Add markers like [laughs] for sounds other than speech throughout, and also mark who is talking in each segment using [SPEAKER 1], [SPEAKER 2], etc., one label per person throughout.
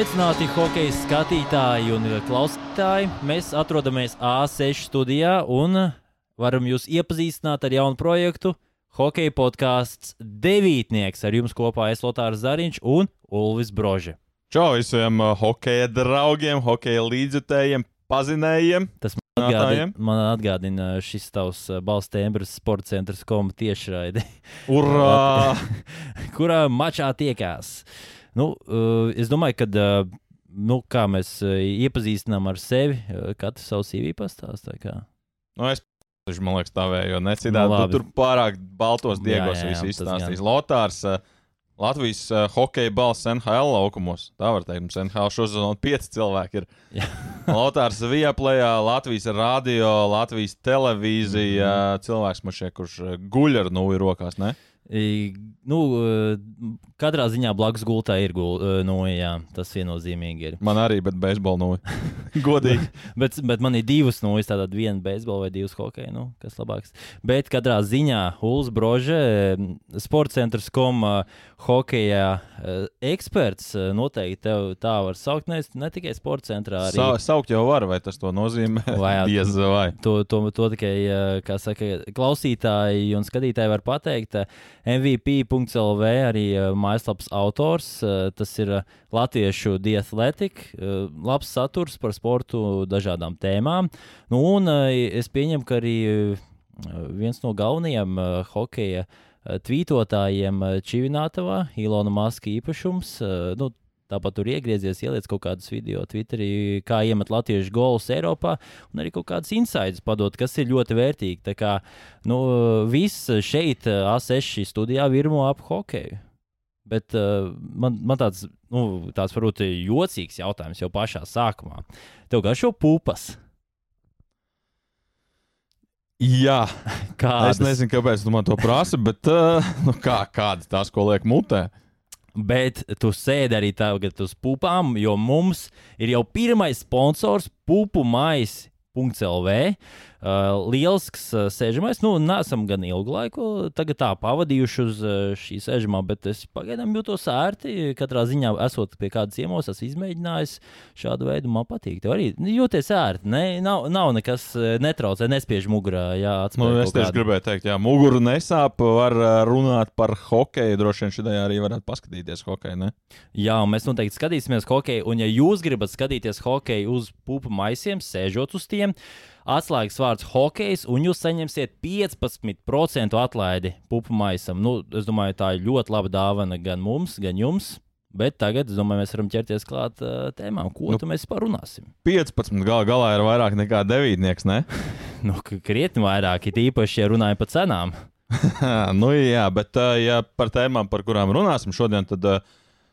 [SPEAKER 1] Sveicināti hokeja skatītāji un klausītāji. Mēs atrodamies A6 studijā un varam jūs iepazīstināt ar jaunu projektu. Hokeja podkāsts Devītnieks ar jums kopā es Lotārs Zariņš un Ulvis Brože.
[SPEAKER 2] Čau visiem uh, hokeja draugiem, hokeja līdzjutējiem, pazinējiem.
[SPEAKER 1] Tas man atgādina, man atgādina šis tavs uh, balss tembrs sporta centrs koma tiešraidi.
[SPEAKER 2] Urā! [laughs]
[SPEAKER 1] Kurā mačā tiekās? Nu, uh, es domāju, ka. Uh, Nu, kā mēs uh, iepazīstinām ar sevi, uh, katrs savu CV pastāstā.
[SPEAKER 2] Nu, es Viņš man liekas, stāvēja, jo necitādi nu, tur pārāk baltos diegos viss izstāstījis. Lotārs, uh, Latvijas uh, hokeja balss NHL laukumos. Tā var teikt, mums NHL šosezonā pieci cilvēki ir. [laughs] Lotārs Vieplējā, Latvijas radio, Latvijas televīzija, mm -hmm. cilvēks man šeit, kurš guļ ar nūju rokās, ne?
[SPEAKER 1] I, nu, katrā ziņā blakus gultā ir gul, no, jā, tas viennozīmīgi ir.
[SPEAKER 2] Man arī, bet beisbola no. [laughs] Godīgi.
[SPEAKER 1] bet, bet man ir divas no, tātad viena beisbola vai divas hokeja, nu, kas labāks. Bet katrā ziņā Ulas Brože, sports centrs kom hokeja eksperts, noteikti tev tā var saukt, ne, ne tikai sporta centrā. Arī...
[SPEAKER 2] Sa saukt jau var, vai tas to nozīmē? [laughs]
[SPEAKER 1] Vai,
[SPEAKER 2] Diez vai.
[SPEAKER 1] To, to, to tikai, kā saka, klausītāji un skatītāji var pateikt. MVP.CLV arī uh, mājaslapas autors. Uh, tas ir uh, latviešu diatlētika, labs saturs par sportu, dažādām tēmām. Nu, un es pieņemu, ka arī viens no galvenajiem hokeja tvītotājiem Čivinātavā, Ilona Maska īpašums. Nu, Tāpat tur iegriezies, ieliec kaut kādus video, Twitterī, kā iemet latviešu golus Eiropā, un arī kaut kādas insights padot, kas ir ļoti vērtīgi. Tā kā nu, viss šeit, A6 studijā, virmo ap hokeju. Bet uh, man, man tāds, nu, tāds varbūt jocīgs jautājums jau pašā sākumā. Tev kā šo pupas?
[SPEAKER 2] Jā, [laughs] kādas? es nezinu, kāpēc tu man to prasi, bet uh, nu, kā, kādas tās, ko liek mutē?
[SPEAKER 1] Bet tu sēdi arī tagad uz pupām, jo mums ir jau pirmais sponsors, pupu maisa. .lv. Uh, lielisks uh, sēžamais. Nu, nesam gan ilgu laiku tagad tā pavadījuši uz uh, šī sēžamā, bet es pagaidām jūtos ērti. Katrā ziņā, esot pie kādas ciemos, esmu izmēģinājis šādu veidu. Man patīk. Tev arī jūties ērti. Ne? Nav, nav nekas netraucē, nespiež mugurā. Jā,
[SPEAKER 2] nu, es tieši gribēju teikt, jā, muguru nesāp. Var runāt par hokeju. Droši vien šodien arī varētu paskatīties hokeju. Ne?
[SPEAKER 1] Jā, mēs noteikti skatīsimies hokeju. Un, ja jūs gribat skatīties hokeju uz pupu maisiem, sēžot uz tiem, Atslēgas vārds hokejs, un jūs saņemsiet 15% atlaidi pupu maisam. Nu, es domāju, tā ir ļoti laba dāvana gan mums, gan jums. Bet tagad, es domāju, mēs varam ķerties klāt uh, tēmām, ko nu, mēs parunāsim.
[SPEAKER 2] 15 gal galā ir vairāk nekā 9, ne? [laughs]
[SPEAKER 1] nu, krietni vairāk, it īpaši, ja runājam par cenām. [laughs]
[SPEAKER 2] nu, jā, bet uh, ja par tēmām, par kurām runāsim šodien, tad uh,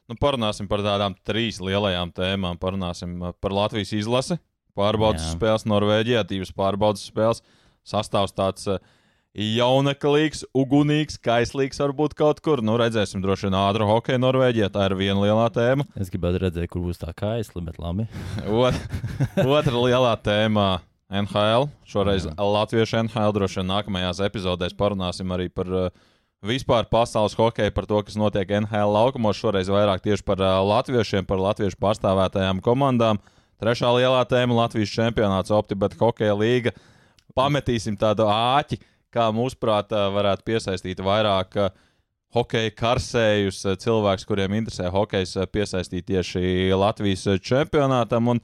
[SPEAKER 2] nu, parunāsim par tādām trīs lielajām tēmām. Parunāsim par Latvijas izlasi, pārbaudas spēles Norvēģijā, divas pārbaudas spēles. Sastāvs tāds uh, jauneklīgs, ugunīgs, kaislīgs varbūt kaut kur. Nu, redzēsim, droši vien ātrā hokeja Norvēģijā. Tā ir viena lielā tēma.
[SPEAKER 1] Es gribētu redzēt, kur būs tā kaisli, bet labi. [laughs]
[SPEAKER 2] Ot, otra lielā tēma. NHL, šoreiz Jā. Latviešu NHL. Droši vien nākamajās epizodēs parunāsim arī par uh, vispār pasaules hokeju, par to, kas notiek NHL laukumos. Šoreiz vairāk tieši par uh, latviešiem, par latviešu pārstāvētajām komandām. Uh, Trešā lielā tēma - Latvijas čempionāts, OptiBet hokeja līga. Pametīsim tādu āķi, kā mūsuprāt, varētu piesaistīt vairāk hokeja karsējus, cilvēkus, kuriem interesē hokejs, piesaistīt tieši Latvijas čempionātam. Un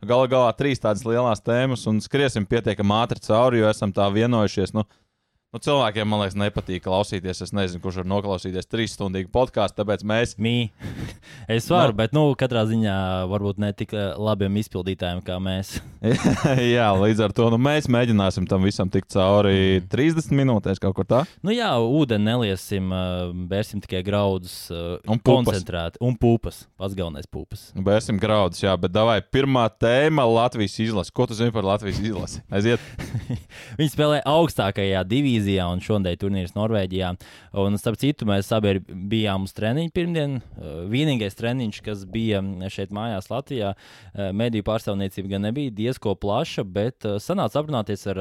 [SPEAKER 2] Galu galā trīs tādas lielas tēmas, un skriesim pietiekami ātri cauri, jo esam tā vienojušies. Nu, Nu, cilvēkiem, man liekas, nepatīk klausīties. Es nezinu, kurš var noklausīties trīs stundu podkāstu, tāpēc mēs.
[SPEAKER 1] Mī. [laughs] Es varu, no. bet, nu, katrā ziņā varbūt ne tik eh, labiem izpildītājiem kā mēs. [laughs]
[SPEAKER 2] jā, līdz ar to nu, mēs mēģināsim tam visam tikt cauri 30 mm. minūtēs kaut kur tā.
[SPEAKER 1] Nu, jā, ūdeni neliesim, bērsim tikai graudus, un koncentrēti. Un pūpas. Pats galvenais pūpas.
[SPEAKER 2] Nu, bērsim graudus, jā, bet davai pirmā tēma - Latvijas izlase. Ko tu zini par Latvijas izlasi? Aiziet! [laughs]
[SPEAKER 1] Viņi spēlē augstākajā divīzijā Kirgīzijā un šodien turnīrs Norvēģijā. Un, starp citu, mēs abi bijām uz treniņu pirmdien. Uh, vienīgais treniņš, kas bija šeit mājās Latvijā, uh, mediju pārstāvniecība gan nebija diezko plaša, bet uh, sanāca aprunāties ar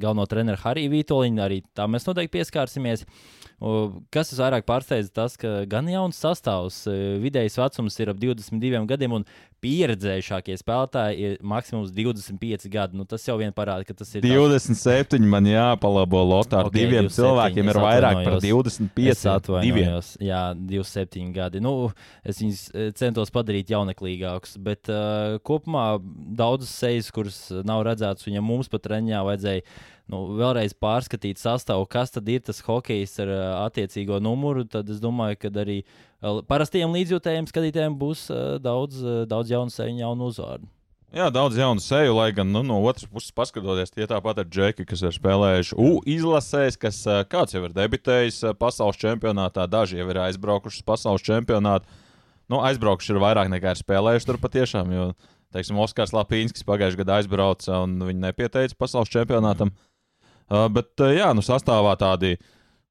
[SPEAKER 1] galveno treneru Hariju Vitoļiņu. Arī tā mēs noteikti pieskārsimies. Kas visvairāk pārsteidza, tas, ka gan jauns sastāvs, vidējais vecums ir ap 22 gadiem, un pieredzējušākie spēlētāji ir maksimums 25 gadi. Nu, tas jau vien parāda, ka tas ir.
[SPEAKER 2] 27 tāds... man jāpalabo lotā ar okay, diviem 27, cilvēkiem, ir vairāk par 25.
[SPEAKER 1] Es atvainojos, jā, 27 gadi. Nu, es viņus centos padarīt jauneklīgākus, bet uh, kopumā daudzas sejas, kuras nav redzētas, viņam mums pat treniņā vajadzēja nu, vēlreiz pārskatīt sastāvu, kas tad ir tas hokejs ar uh, attiecīgo numuru, tad es domāju, ka arī parastajiem līdzjūtējiem skatītājiem būs uh, daudz, uh, daudz jaunu seju, jaunu uzvārdu.
[SPEAKER 2] Jā, daudz jaunu seju, lai gan nu, no otras puses, paskatoties, tie tāpat ir džeki, kas ir spēlējuši U izlasēs, kas kāds jau ir debitējis pasaules čempionātā, daži jau ir aizbraukuši uz pasaules čempionātu. Nu, aizbraukuši ir vairāk nekā ir spēlējuši tur patiešām, jo, teiksim, Oskars Lapīnskis pagājušajā gadā aizbrauca un viņi nepieteica pasaules čempionātam. Mm. Uh, bet, uh, jā, nu, sastāvā tādi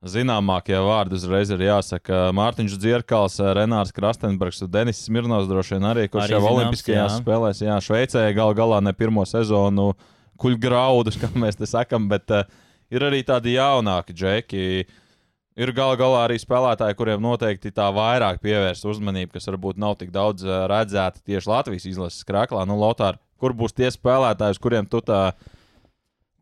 [SPEAKER 2] zināmākie vārdi uzreiz ir jāsaka. Mārtiņš Dzirkals, uh, Renārs Krastenbergs Denis Smirnovs droši vien arī, kurš arī jau zināms, Olimpiskajās jā. spēlēs, jā, Šveicē gal galā ne pirmo sezonu kuļ graudus, kā mēs te sakam, bet uh, ir arī tādi jaunāki džeki. Ir gal galā arī spēlētāji, kuriem noteikti tā vairāk pievērst uzmanību, kas varbūt nav tik daudz redzēti tieši Latvijas izlases krāklā. Nu, Lotār, kur būs tie spēlētāji, uz kuriem tu tā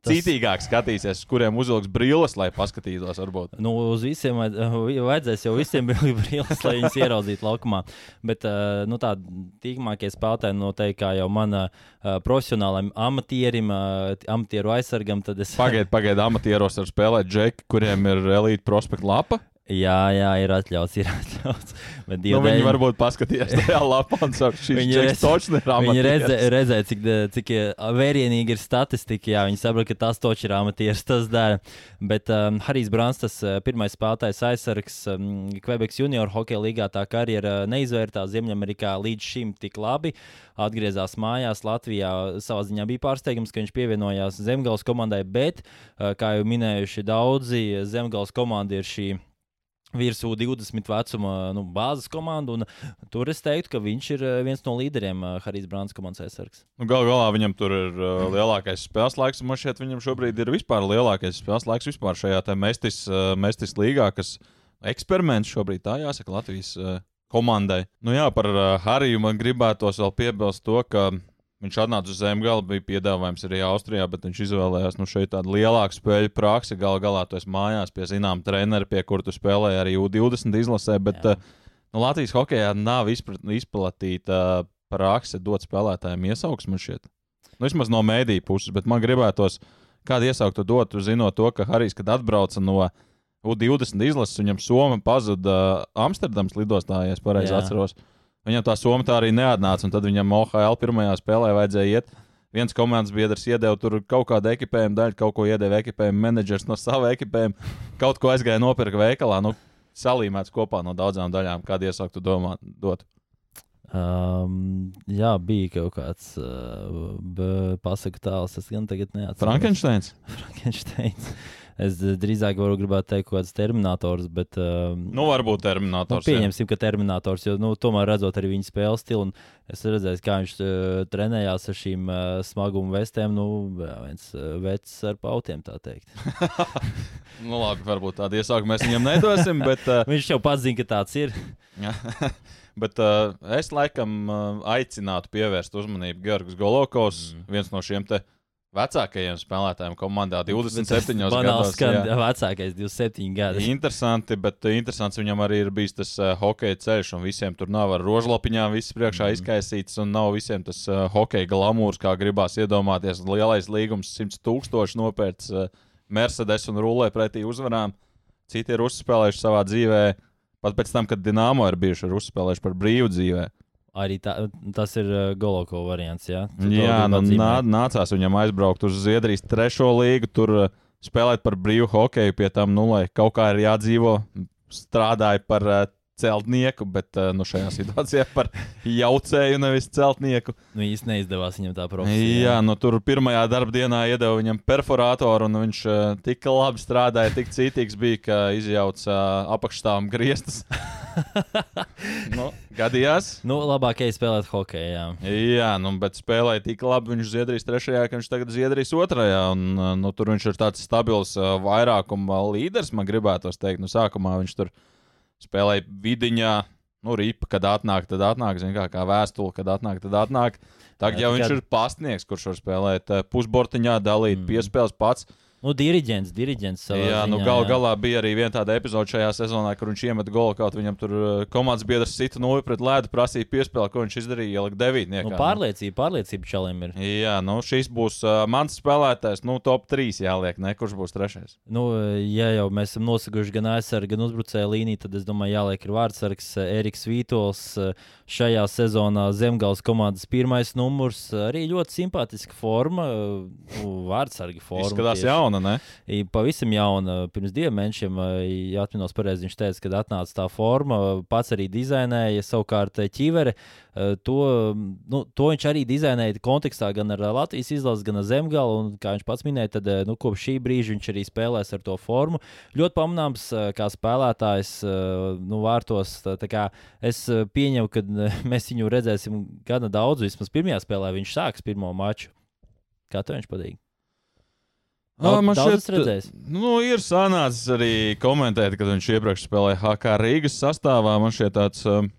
[SPEAKER 2] Tas... Citīgāk skatīsies, kuriem uzvilks brilles, lai paskatītos. Varbūt.
[SPEAKER 1] Nu, uz visiem vajadzēs jau visiem [laughs] brilles, lai viņus ieraudzītu laukumā. Bet uh, nu, tā tīkamākie spēlētāji noteikti, kā jau manā uh, profesionālajam amatierim, amatieru aizsargam, tad es.
[SPEAKER 2] Pagaidiet, pagaidiet, amatieros var spēlēt džeki, kuriem ir elīte prospekta lapa.
[SPEAKER 1] Jā, jā, ir atļauts. Ir [laughs] atļauts.
[SPEAKER 2] Bet nu, viņi varbūt paskatījās tajā [laughs] lapā un saka, šis viņi redz, točs ir amatieris.
[SPEAKER 1] Viņi redzē, redzē cik, cik vērienīgi ir statistika. Jā, viņi saprot, ka tas točs ir amatieris, tas dara. Bet um, Harijs Brāns, tas uh, pirmais spēlētājs aizsargs um, Quebec junior hokeja līgā, tā karjera neizvērtās Ziemeļamerikā līdz šim tik labi. Atgriezās mājās Latvijā. Savā ziņā bija pārsteigums, ka viņš pievienojās Zemgales komandai, bet, uh, kā jau minējuši daudzi, Zemgales komanda ir šī virsū 20 vecuma nu, bāzes komandu. Tur es teiktu, ka viņš ir eh, viens no līderiem uh, Harijs Brāns komandas aizsargs.
[SPEAKER 2] Nu, Galu galā viņam tur ir uh, lielākais spēles laiks. Man šķiet, viņam šobrīd ir vispār lielākais spēles laiks vispār šajā mestis, uh, mestis līgā, kas eksperiments šobrīd tā jāsaka Latvijas uh, komandai. Nu jā, par uh, Hariju man gribētos vēl piebilst to, ka Viņš atnāca uz Zemgala, bija piedāvājums arī Austrijā, bet viņš izvēlējās nu, šeit tādu lielāku spēļu praksi. Galu galā tu esi mājās pie zināma trenera, pie kura tu spēlēji arī U20 izlasē. Bet Jā. uh, nu, Latvijas hokeja nav izplatīta uh, prakse dot spēlētājiem iesauksmu šeit. Nu, vismaz no mēdīņu puses, bet man gribētos kādu iesauktu dot, zinot to, ka Harijs, kad atbrauca no U20 izlases, viņam Somija pazuda Amsterdamas lidostā, ja es pareizi atceros. Jā Viņam tā soma tā arī neatnāca, un tad viņam OHL pirmajā spēlē vajadzēja iet. Viens komandas biedrs iedeva tur kaut kādu ekipējumu daļu, kaut ko iedeva ekipējumu menedžers no sava ekipējuma, kaut ko aizgāja nopirkt veikalā. Nu, salīmēts kopā no daudzām daļām, kādu iesāktu domāt, dot.
[SPEAKER 1] Um, jā, bija kaut kāds uh, pasaku tēls. Es gan tagad neatceros.
[SPEAKER 2] Frankensteins. [laughs]
[SPEAKER 1] Frankensteins. Es drīzāk varu gribēt teikt, kaut kāds terminators, bet. Um,
[SPEAKER 2] nu, varbūt terminators.
[SPEAKER 1] Nu, pieņemsim, jā. ka terminators, jo nu, tomēr redzot arī viņa spēles stilu, un es redzēju, kā viņš uh, trenējās ar šīm uh, smaguma vestēm. Nu, viens uh, vecs ar pautiem, tā teikt. [laughs]
[SPEAKER 2] nu, labi, varbūt tādu iesākumu mēs viņam nedosim, bet. Uh, [laughs]
[SPEAKER 1] viņš jau pats zina, ka tāds ir. [laughs]
[SPEAKER 2] Bet uh, es laikam uh, aicinātu pievērst uzmanību Georgos Golokovs, mm. viens no šiem te vecākajiem spēlētājiem komandā [laughs] 27 gados.
[SPEAKER 1] Skan, jā, vecākais 27 gadi.
[SPEAKER 2] Interesanti, bet interesants viņam arī ir bijis tas uh, hokeja ceļš, un visiem tur nav ar rožlapiņām viss priekšā mm. izkaisīts, un nav visiem tas uh, hokeja glamūrs, kā gribās iedomāties. Lielais līgums 100 tūkstoši nopērts uh, Mercedes un rulē pretī uzvarām. Citi ir uzspēlējuši savā dzīvē, pat pēc tam, kad Dienāmo ir bijuši ir uzspēlējuši par brīvu dzīvēm.
[SPEAKER 1] Arī tā, tas ir uh, Goloko variants. Jā,
[SPEAKER 2] tu jā nu, nā, nācās viņam aizbraukt uz Zviedrijas trešo līgu, tur uh, spēlēt par brīvu hokeju. Pie tam, nu, lai kaut kā ir jādzīvo, strādāja par uh, celtnieku, bet uh, nu, šajā situācijā [laughs] par jaucēju, nevis celtnieku.
[SPEAKER 1] Nu, īsti neizdevās viņam tā profesija.
[SPEAKER 2] Jā, nu, tur pirmajā darba dienā iedeva viņam perforātoru, un viņš uh, tik labi strādāja, tik cītīgs bija, ka izjauca uh, apakšstāvam griestus. [laughs] nu, gadījās.
[SPEAKER 1] Nu, labākais spēlēt hokeju. Jā,
[SPEAKER 2] jā nu, bet spēlēja tik labi. Viņš Zviedrijas trešajā, ka viņš tagad Zviedrijas otrajā. Un, nu, tur viņš ir tāds stabils vairākuma līderis, man gribētos teikt. Nu, sākumā viņš tur spēlēja vidiņā. Nu, rīpa, kad atnāk, tad atnāk, zin, kā, kā vēstule, kad atnāk, tad atnāk. Tagad jau viņš ir pastnieks, kurš var spēlēt pusbortiņā, dalīt mm. piespēles pats.
[SPEAKER 1] Nu, diriģents, diriģents.
[SPEAKER 2] Jā,
[SPEAKER 1] ziņā,
[SPEAKER 2] nu gal galā bija arī viena tāda epizode šajā sezonā, kur viņš iemet golu, kaut viņam tur uh, komandas biedrs sita noju pret lēdu, prasīja piespēli, ko viņš izdarīja, ielikt devītniekā.
[SPEAKER 1] Nu, pārliecība, pārliecība čalim ir.
[SPEAKER 2] Jā, nu šis būs uh, mans spēlētājs, nu top 3 jāliek, ne kurš būs trešais.
[SPEAKER 1] Nu, ja jau mēs esam nosaguši gan aizsargu, gan uzbrucēju līniju, tad es domāju, jāliek ir vārdsargs uh, Eriks Vītols. Uh, šajā sezonā Zemgals komandas pirmais numurs. Arī ļoti simpātiska forma, nu, vārdsargi forma.
[SPEAKER 2] Izskatās jauna, ne?
[SPEAKER 1] Pavisam jauna. Pirms diviem mēnešiem, ja atminos pareizi, viņš teica, kad atnāca tā forma, pats arī dizainēja savukārt ķiveri. To, nu, to viņš arī dizainēja kontekstā gan ar Latvijas izlases, gan ar Zemgalu. Un, kā viņš pats minēja, tad nu, kopš šī brīža viņš arī spēlēs ar to formu. Ļoti pamanāms, kā spēlētājs nu, vārtos. Tā, tā kā es pieņemu, ka mēs viņu redzēsim gana daudz. Vismaz pirmajā spēlē viņš sāks pirmo maču. Kā tev viņš patīk?
[SPEAKER 2] Daudz, man šķiet, nu, ir sanācis arī komentēt, kad viņš iepriekš spēlēja HK Rīgas sastāvā. Man šķiet, tāds um,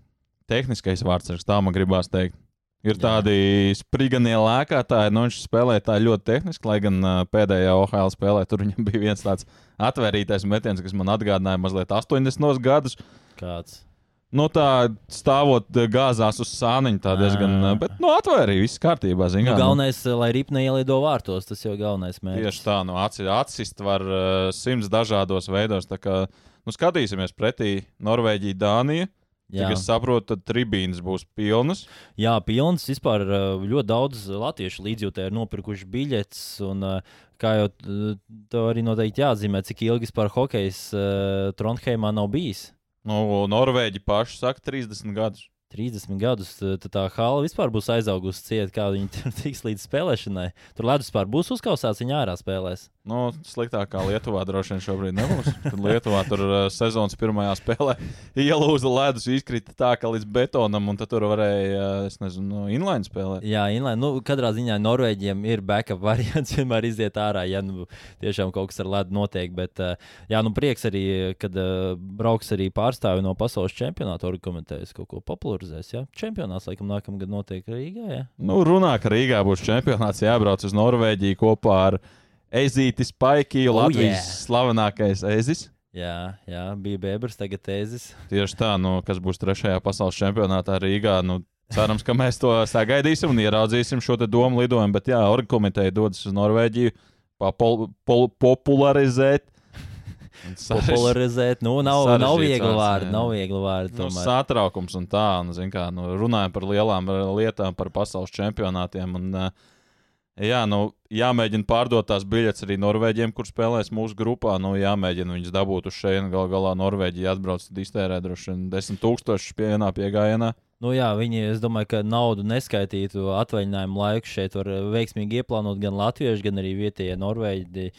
[SPEAKER 2] tehniskais vārds, tā man gribās teikt. Ir Jā. tādi spriganie lēkātāji, nu viņš spēlēja tā ļoti tehniski, lai gan uh, pēdējā OHL spēlē tur viņam [laughs] bija viens tāds atvērtītais metiens, kas man atgādināja mazliet 80 gadus.
[SPEAKER 1] Kāds?
[SPEAKER 2] Nu, tā stāvot gāzās uz sāniņa, tā diezgan. Bet, nu, atvērīja, viss kārtībā. Zin,
[SPEAKER 1] nu, galvenais, nu. lai ripne ielido vārtos, tas jau galvenais mērķis.
[SPEAKER 2] Tieši tā, nu, atsist var uh, simts dažādos veidos. Tā kā, nu, skatīsimies pretī Norvēģija, Dānija. Jā. Cik es saprotu, tad tribīnas būs pilnas.
[SPEAKER 1] Jā, pilnas. Vispār ļoti daudz latviešu līdzjūtēji ir nopirkuši biļetes. Un, kā jau to arī noteikti jāatzīmē, cik ilgi vispār hokejs Trondheimā nav bijis.
[SPEAKER 2] Nu, Norvēģi paši saka 30 gadus.
[SPEAKER 1] 30 gadus, tā hala vispār būs aizaugusi cieta, kā viņi [laughs] tur tiks līdz spēlēšanai. Tur ledus vispār būs uzkausāts, viņa ārā spēlēs.
[SPEAKER 2] Nu, sliktāk kā Lietuvā droši vien šobrīd nebūs. Tad Lietuvā tur uh, sezonas pirmajā spēlē [laughs] ielūza ledus, izkrita tā, ka līdz betonam, un tur varēja, uh, es nezinu, nu, inline spēlēt.
[SPEAKER 1] Jā, inline. Nu, katrā ziņā Norvēģiem ir backup [laughs] variants, vienmēr iziet ārā, ja nu, tiešām kaut kas ar ledu notiek. Bet, uh, jā, nu, prieks arī, kad brauks arī pārstāvi no pasaules čempionāta, argumentēs kaut ko popularizēs. Ja? Čempionāts laikam nākamgad notiek Rīgā. Ja?
[SPEAKER 2] Nu, runā, ka Rīgā būs čempionāts jābrauc uz Norvēģiju kopā ar Ezītis Paikiju, oh, Latvijas yeah. slavenākais ezis.
[SPEAKER 1] Jā, jā, bija Bēbers, tagad tēzis.
[SPEAKER 2] Tieši tā, nu, kas būs trešajā pasaules čempionātā Rīgā. Nu, cerams, ka mēs to sagaidīsim un ieraudzīsim šo domu lidojumu. Bet, jā, Orga komiteja dodas uz Norvēģiju pol, pol, popularizēt.
[SPEAKER 1] Popularizēt, nu, nav, nav viegli vārdi. Nav viegli vārdi
[SPEAKER 2] nu, satraukums un tā, nu, kā, nu, runājam par lielām lietām, par pasaules čempionātiem. Un, uh, Jā, nu, jāmēģina pārdot tās biļetes arī Norvēģiem, kur spēlēs mūsu grupā. Nu, jāmēģina viņus dabūt uz šejienes. Galu galā Norvēģija atbrauc, tad iztērē droši vien 10 tūkstošus pienā piegājienā.
[SPEAKER 1] Nu jā, viņi, es domāju, ka naudu neskaitītu atvaļinājumu laiku šeit var veiksmīgi ieplānot gan latvieši, gan arī vietējie norvēģi.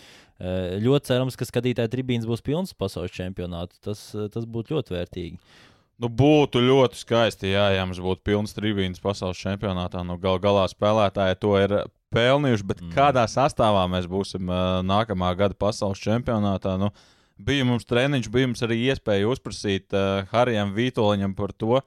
[SPEAKER 1] Eh, ļoti cerams, ka skatītāju tribīnas būs pilnas pasaules čempionātu. Tas, tas būtu ļoti vērtīgi.
[SPEAKER 2] Nu, būtu ļoti skaisti, jā, ja mums būtu pilns tribīnas pasaules čempionātā. Nu, gal galā spēlētāji to ir pelnījuši, bet mm. kādā sastāvā mēs būsim uh, nākamā gada pasaules čempionātā. Nu, bija mums treniņš, bija mums arī iespēja uzprasīt uh, Harijam Vitoļam par to,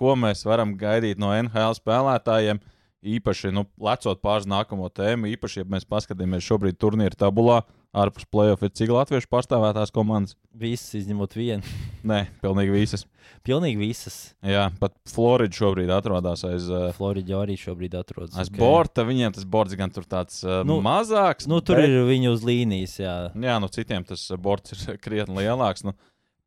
[SPEAKER 2] ko mēs varam gaidīt no NHL spēlētājiem. Īpaši, nu, lecot pāri nākamo tēmu, īpaši, ja mēs paskatāmies šobrīd turnīra tabulā, ārpus playoff ir cik latviešu pārstāvētās komandas?
[SPEAKER 1] Visas izņemot vienu. [laughs]
[SPEAKER 2] Nē, pilnīgi visas.
[SPEAKER 1] Pilnīgi visas.
[SPEAKER 2] Jā, pat Florida šobrīd atrodas aiz. Uh,
[SPEAKER 1] Florida arī šobrīd atrodas.
[SPEAKER 2] Aiz okay. borta viņiem tas borts gan tur tāds uh, nu, mazāks.
[SPEAKER 1] Nu, tur bet... ir viņi uz līnijas, jā.
[SPEAKER 2] Jā, nu citiem tas borts ir [laughs] krietni lielāks. Nu,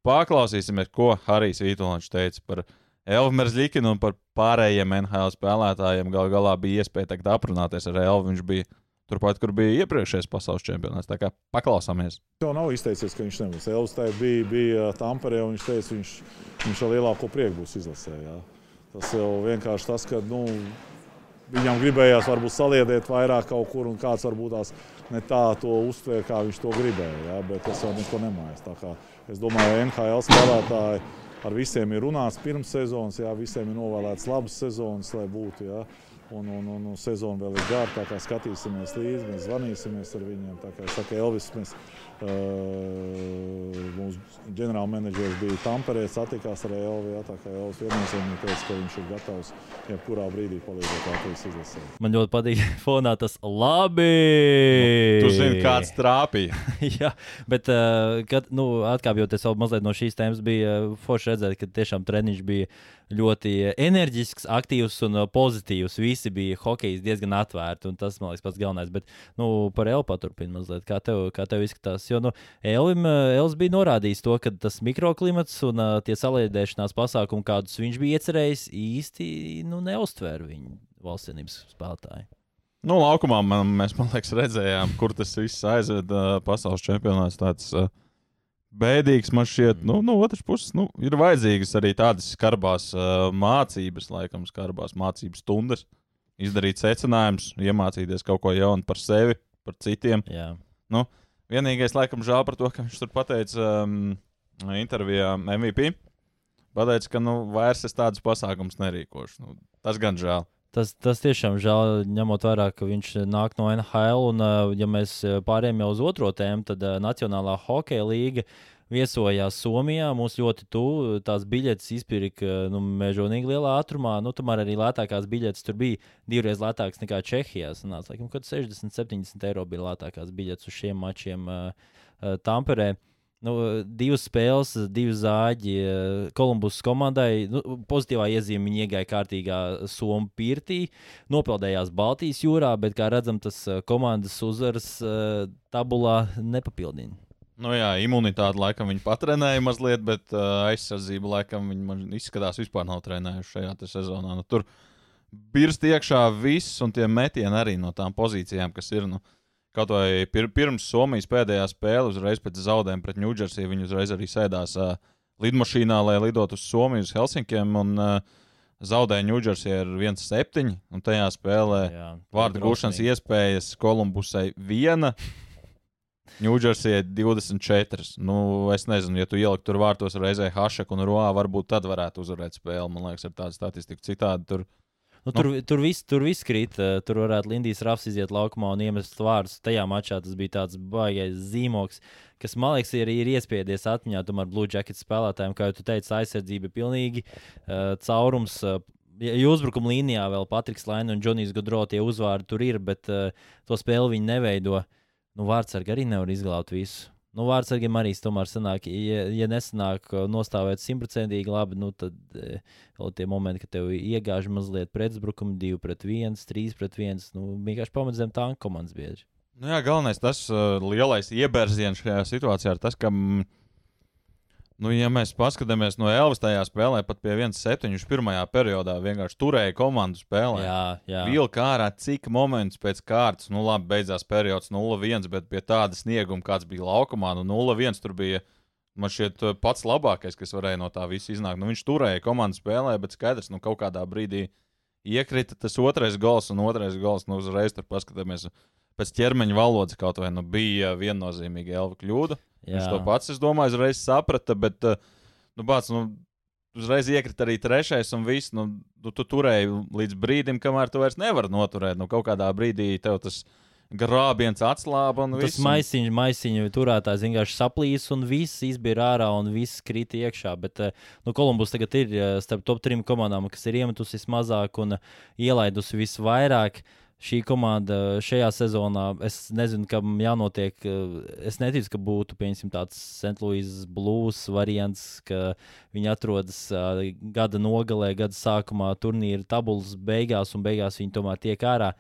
[SPEAKER 2] paklausīsimies, ko Harijs Vitoļņš teica par Elvu Zlikinu un par pārējiem NHL spēlētājiem. Galu galā bija iespēja tagad aprunāties ar Elvu. Viņš bija Turpat, kur bija iepriekšējais pasaules čempionāts. Tā kā paklausāmies.
[SPEAKER 3] Jau nav izteicies, ka viņš nebūs. Elvis tā bija, bija Tamperē, un viņš teica, viņš, viņš ar lielāko prieku būs izlasē. Jā. Tas jau vienkārši tas, ka nu, viņam gribējās varbūt saliedēt vairāk kaut kur, un kāds varbūt tās ne tā to uztvēra, kā viņš to gribēja. Jā, bet tas jau neko nemājas. Es domāju, ka NHL spēlētāji ar visiem ir runāts pirms sezonas, jā, visiem ir novēlēts labas sezonas, lai būtu. Jā. Un, un, un, un sezona vēl ir gara, tā kā skatīsimies līdzi, mēs zvanīsimies ar viņiem. Tā kā saka Elvis, mēs, mūsu ģenerālmenedžers bija Tamperē, satikās ar Elvi. Jā, tā kā Elvis viennozīmīgi teica, ka viņš ir gatavs jebkurā brīdī palīdzēt Latvijas izlasē.
[SPEAKER 1] Man ļoti patīk [laughs] fonā tas labi.
[SPEAKER 2] Nu, tu zini, kāds trāpīja. [laughs]
[SPEAKER 1] jā, bet, uh, kad, nu, atkāpjoties vēl mazliet no šīs tēmas, bija forši redzēt, ka tiešām treniņš bija ļoti enerģisks, aktīvs un pozitīvs. Visi bija hokeja diezgan atvērti, un tas, man liekas, pats galvenais. Bet nu, par Elpu paturpinu mazliet, kā tev, kā tev izskatās. Jo nu, Elvim, Elvis bija norādījis to, ka tas mikroklimats un uh, tie saliedēšanās pasākumi, kādus viņš bija iecerējis, īsti nu, neuztvēra viņu valstsienības spēlētāju.
[SPEAKER 2] Nu, laukumā man, mēs, man liekas, redzējām, kur tas viss aizved uh, pasaules čempionāts. Tāds, uh, bēdīgs man šķiet. Nu, no otras puses, nu, ir vajadzīgas arī tādas skarbās uh, mācības, laikam, skarbās mācības stundas, izdarīt secinājumus, iemācīties kaut ko jaunu par sevi, par citiem.
[SPEAKER 1] Jā.
[SPEAKER 2] Nu, vienīgais, laikam, žēl par to, ka viņš tur pateica um, intervijā MVP. Pateica, ka nu, vairs es tādus pasākumus nerīkošu. Nu, tas gan žēl.
[SPEAKER 1] Tas, tas tiešām žēl, ņemot vērā, ka viņš nāk no NHL. Un, ja mēs pārējām jau uz otro tēmu, tad Nacionālā hokeja līga viesojās Somijā. Mums ļoti tuvu tās biļetes izpirka nu, mežonīgi lielā ātrumā. Nu, tomēr arī lētākās biļetes tur bija divreiz lētākas nekā Čehijā. Sanāca, laikam, kad 60, 70 eiro bija lētākās biļetes uz šiem mačiem uh. Uh, Nu, divas spēles, divi zāģi Kolumbus komandai. Nu, pozitīvā iezīme viņa iegāja kārtīgā Somijas pirtī, nopeldējās Baltijas jūrā, bet, kā redzam, tas eh, komandas uzvaras eh, tabulā nepapildina.
[SPEAKER 2] Nu jā, imunitāte laikam viņa patrenēja mazliet, bet uh, aizsardzība laikam viņa izskatās vispār nav trenējuši šajā sezonā. Nu, tur birst iekšā viss, un tie metieni arī no tām pozīcijām, kas ir. Nu, uh, Kaut vai pir pirms Somijas pēdējā spēle, uzreiz pēc zaudējuma pret Ņūdžersiju, viņi uzreiz arī sēdās uh, lidmašīnā, lai lidotu uz Somiju, uz Helsinkiem. Un, uh, zaudēja Ņūdžersija ar 1-7. Un tajā spēlē Jā, vārdu gūšanas iespējas Kolumbusai viena. Ņūdžersijai 24. Nu, es nezinu, ja tu ieliktu tur vārtos reizē Hašaku un Roā, varbūt tad varētu uzvarēt spēli. Man liekas, ar tādu statistiku citādi tur
[SPEAKER 1] Nu, tur, nu. tur viss tur vis krīt. Eh, tur varētu Lindijas Rafs iziet laukumā un iemest vārdus. Tajā mačā tas bija tāds baigais zīmoks, kas man liekas, ir, ir iespiedies atmiņā. Tomēr Blue Jacket spēlētājiem, kā jau teicu, aizsardzība ir pilnīgi uh, caurums. Uh, Ja uzbrukuma līnijā vēl Patriks Laina un Džonijs Gudro tie uzvārdi tur ir, bet uh, to spēli viņi neveido. Nu, Vārtsargi arī nevar izglābt visu. Nu, Vārtsargiem arī tomēr sanāk, ja, ja nesanāk nostāvēt simtprocentīgi labi, nu, tad e, vēl tie momenti, kad tev iegāž mazliet pretuzbrukumu, 2 pret 1, 3 pret 1, nu, vienkārši zem tanku komandas biedri.
[SPEAKER 2] Nu jā, galvenais tas uh, lielais iebērziens šajā situācijā ir tas, ka. Mm, Nu, ja mēs paskatāmies no Elvis tajā spēlē, pat pie 1-7. viņš pirmajā periodā vienkārši turēja komandu spēlē.
[SPEAKER 1] Jā, jā.
[SPEAKER 2] Vilka ārā cik momentus pēc kārtas, nu labi, beidzās periods 0-1, bet pie tāda snieguma, kāds bija laukumā, nu 0-1 tur bija. Man šķiet, pats labākais, kas varēja no tā visa iznākt. Nu, viņš turēja komandu spēlē, bet skaidrs, nu kaut kādā brīdī iekrita tas otrais gols un otrais gols. Nu, uzreiz tur paskatāmies pēc ķermeņa valodas kaut vai nu bija viennozīmīga elva kļūda. Jā. Viņš to pats, es domāju, uzreiz saprata, bet, eh, nu, bāc, nu, uzreiz iekrita arī trešais, un viss, nu, nu, tu turēji līdz brīdim, kamēr tu vairs nevari noturēt. Nu, kaut kādā brīdī tev tas grābiens atslāba. Tas
[SPEAKER 1] maisiņš, maisiņš turētājs vienkārši saplīs, un viss izbīra ārā, un viss krīt iekšā. Bet eh, nu, Kolumbus tagad ir eh, starp top trim komandām, kas ir iemetusi vismazāk un ielaidusi visvairāk. Uh, šī komanda šajā sezonā, es nezinu, kam jānotiek. Es neticu, ka būtu tāds St. Louis Blues variants, ka viņi atrodas gada nogalē, gada sākumā, turnīra tabulas beigās, un beigās viņi tomēr tiek ārā.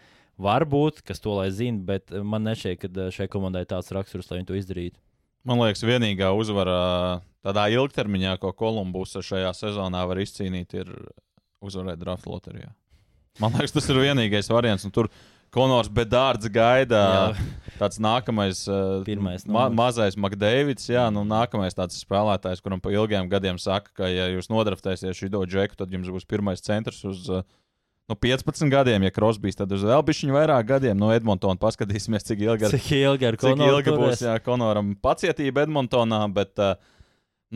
[SPEAKER 1] Varbūt, kas to lai zina, bet man nešķiet, ka šai komandai tāds raksturs, lai viņi to izdarītu.
[SPEAKER 2] Man liekas, vienīgā uzvara tādā ilgtermiņā, ko Kolumbus šajā sezonā var izcīnīt, ir uzvarēt draft loterijā. Man liekas, tas ir vienīgais variants. Tur Konors Bedārds gaida.
[SPEAKER 1] Jā.
[SPEAKER 2] Tāds nākamais, uh,
[SPEAKER 1] Pirmais
[SPEAKER 2] ma mazais Makdēvids, jā, nu, nākamais tāds spēlētājs, kuram pa ilgiem gadiem saka, ka, ja jūs nodraftēsiet šo džeku, tad jums būs pirmais centrs uz uh, nu, 15 gadiem, ja Krosbīs, tad uz vēl bišķiņu vairāk gadiem. No Edmontona paskatīsimies, cik ilgi, ar,
[SPEAKER 1] Cik ilgi ar
[SPEAKER 2] cik ilgi būs
[SPEAKER 1] turēs?
[SPEAKER 2] jā, Konoram pacietība Edmontonā, bet, uh,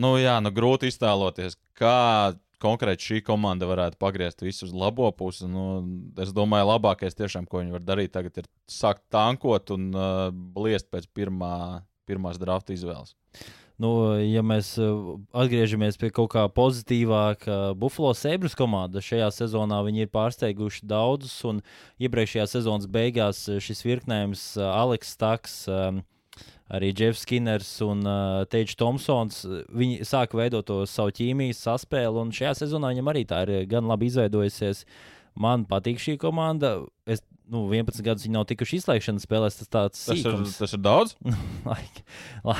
[SPEAKER 2] nu, jā, nu, grūti iztēloties, kā konkrēti šī komanda varētu pagriezt visu uz labo pusi. Nu, es domāju, labākais tiešām, ko viņi var darīt tagad, ir sākt tankot un uh, bliest pēc pirmā, pirmās drafta izvēles.
[SPEAKER 1] Nu, ja mēs uh, atgriežamies pie kaut kā pozitīvāka, Buffalo Sabres komanda šajā sezonā ir pārsteiguši daudzus, un iepriekšējā sezonas beigās uh, šis virknējums, uh, Aleks Staks, um, arī Jeffs Skinners un uh, Teģis Thompsons, uh, viņi sāka veidot to savu ķīmijas saspēli, un šajā sezonā viņam arī tā ir gan labi izveidojusies. Man patīk šī komanda. Es, nu, 11 gadus viņi nav tikuši izslēgšanas spēlēs. Tas
[SPEAKER 2] Tas ir,
[SPEAKER 1] sīkums.
[SPEAKER 2] tas ir daudz. [laughs]
[SPEAKER 1] Laik, la,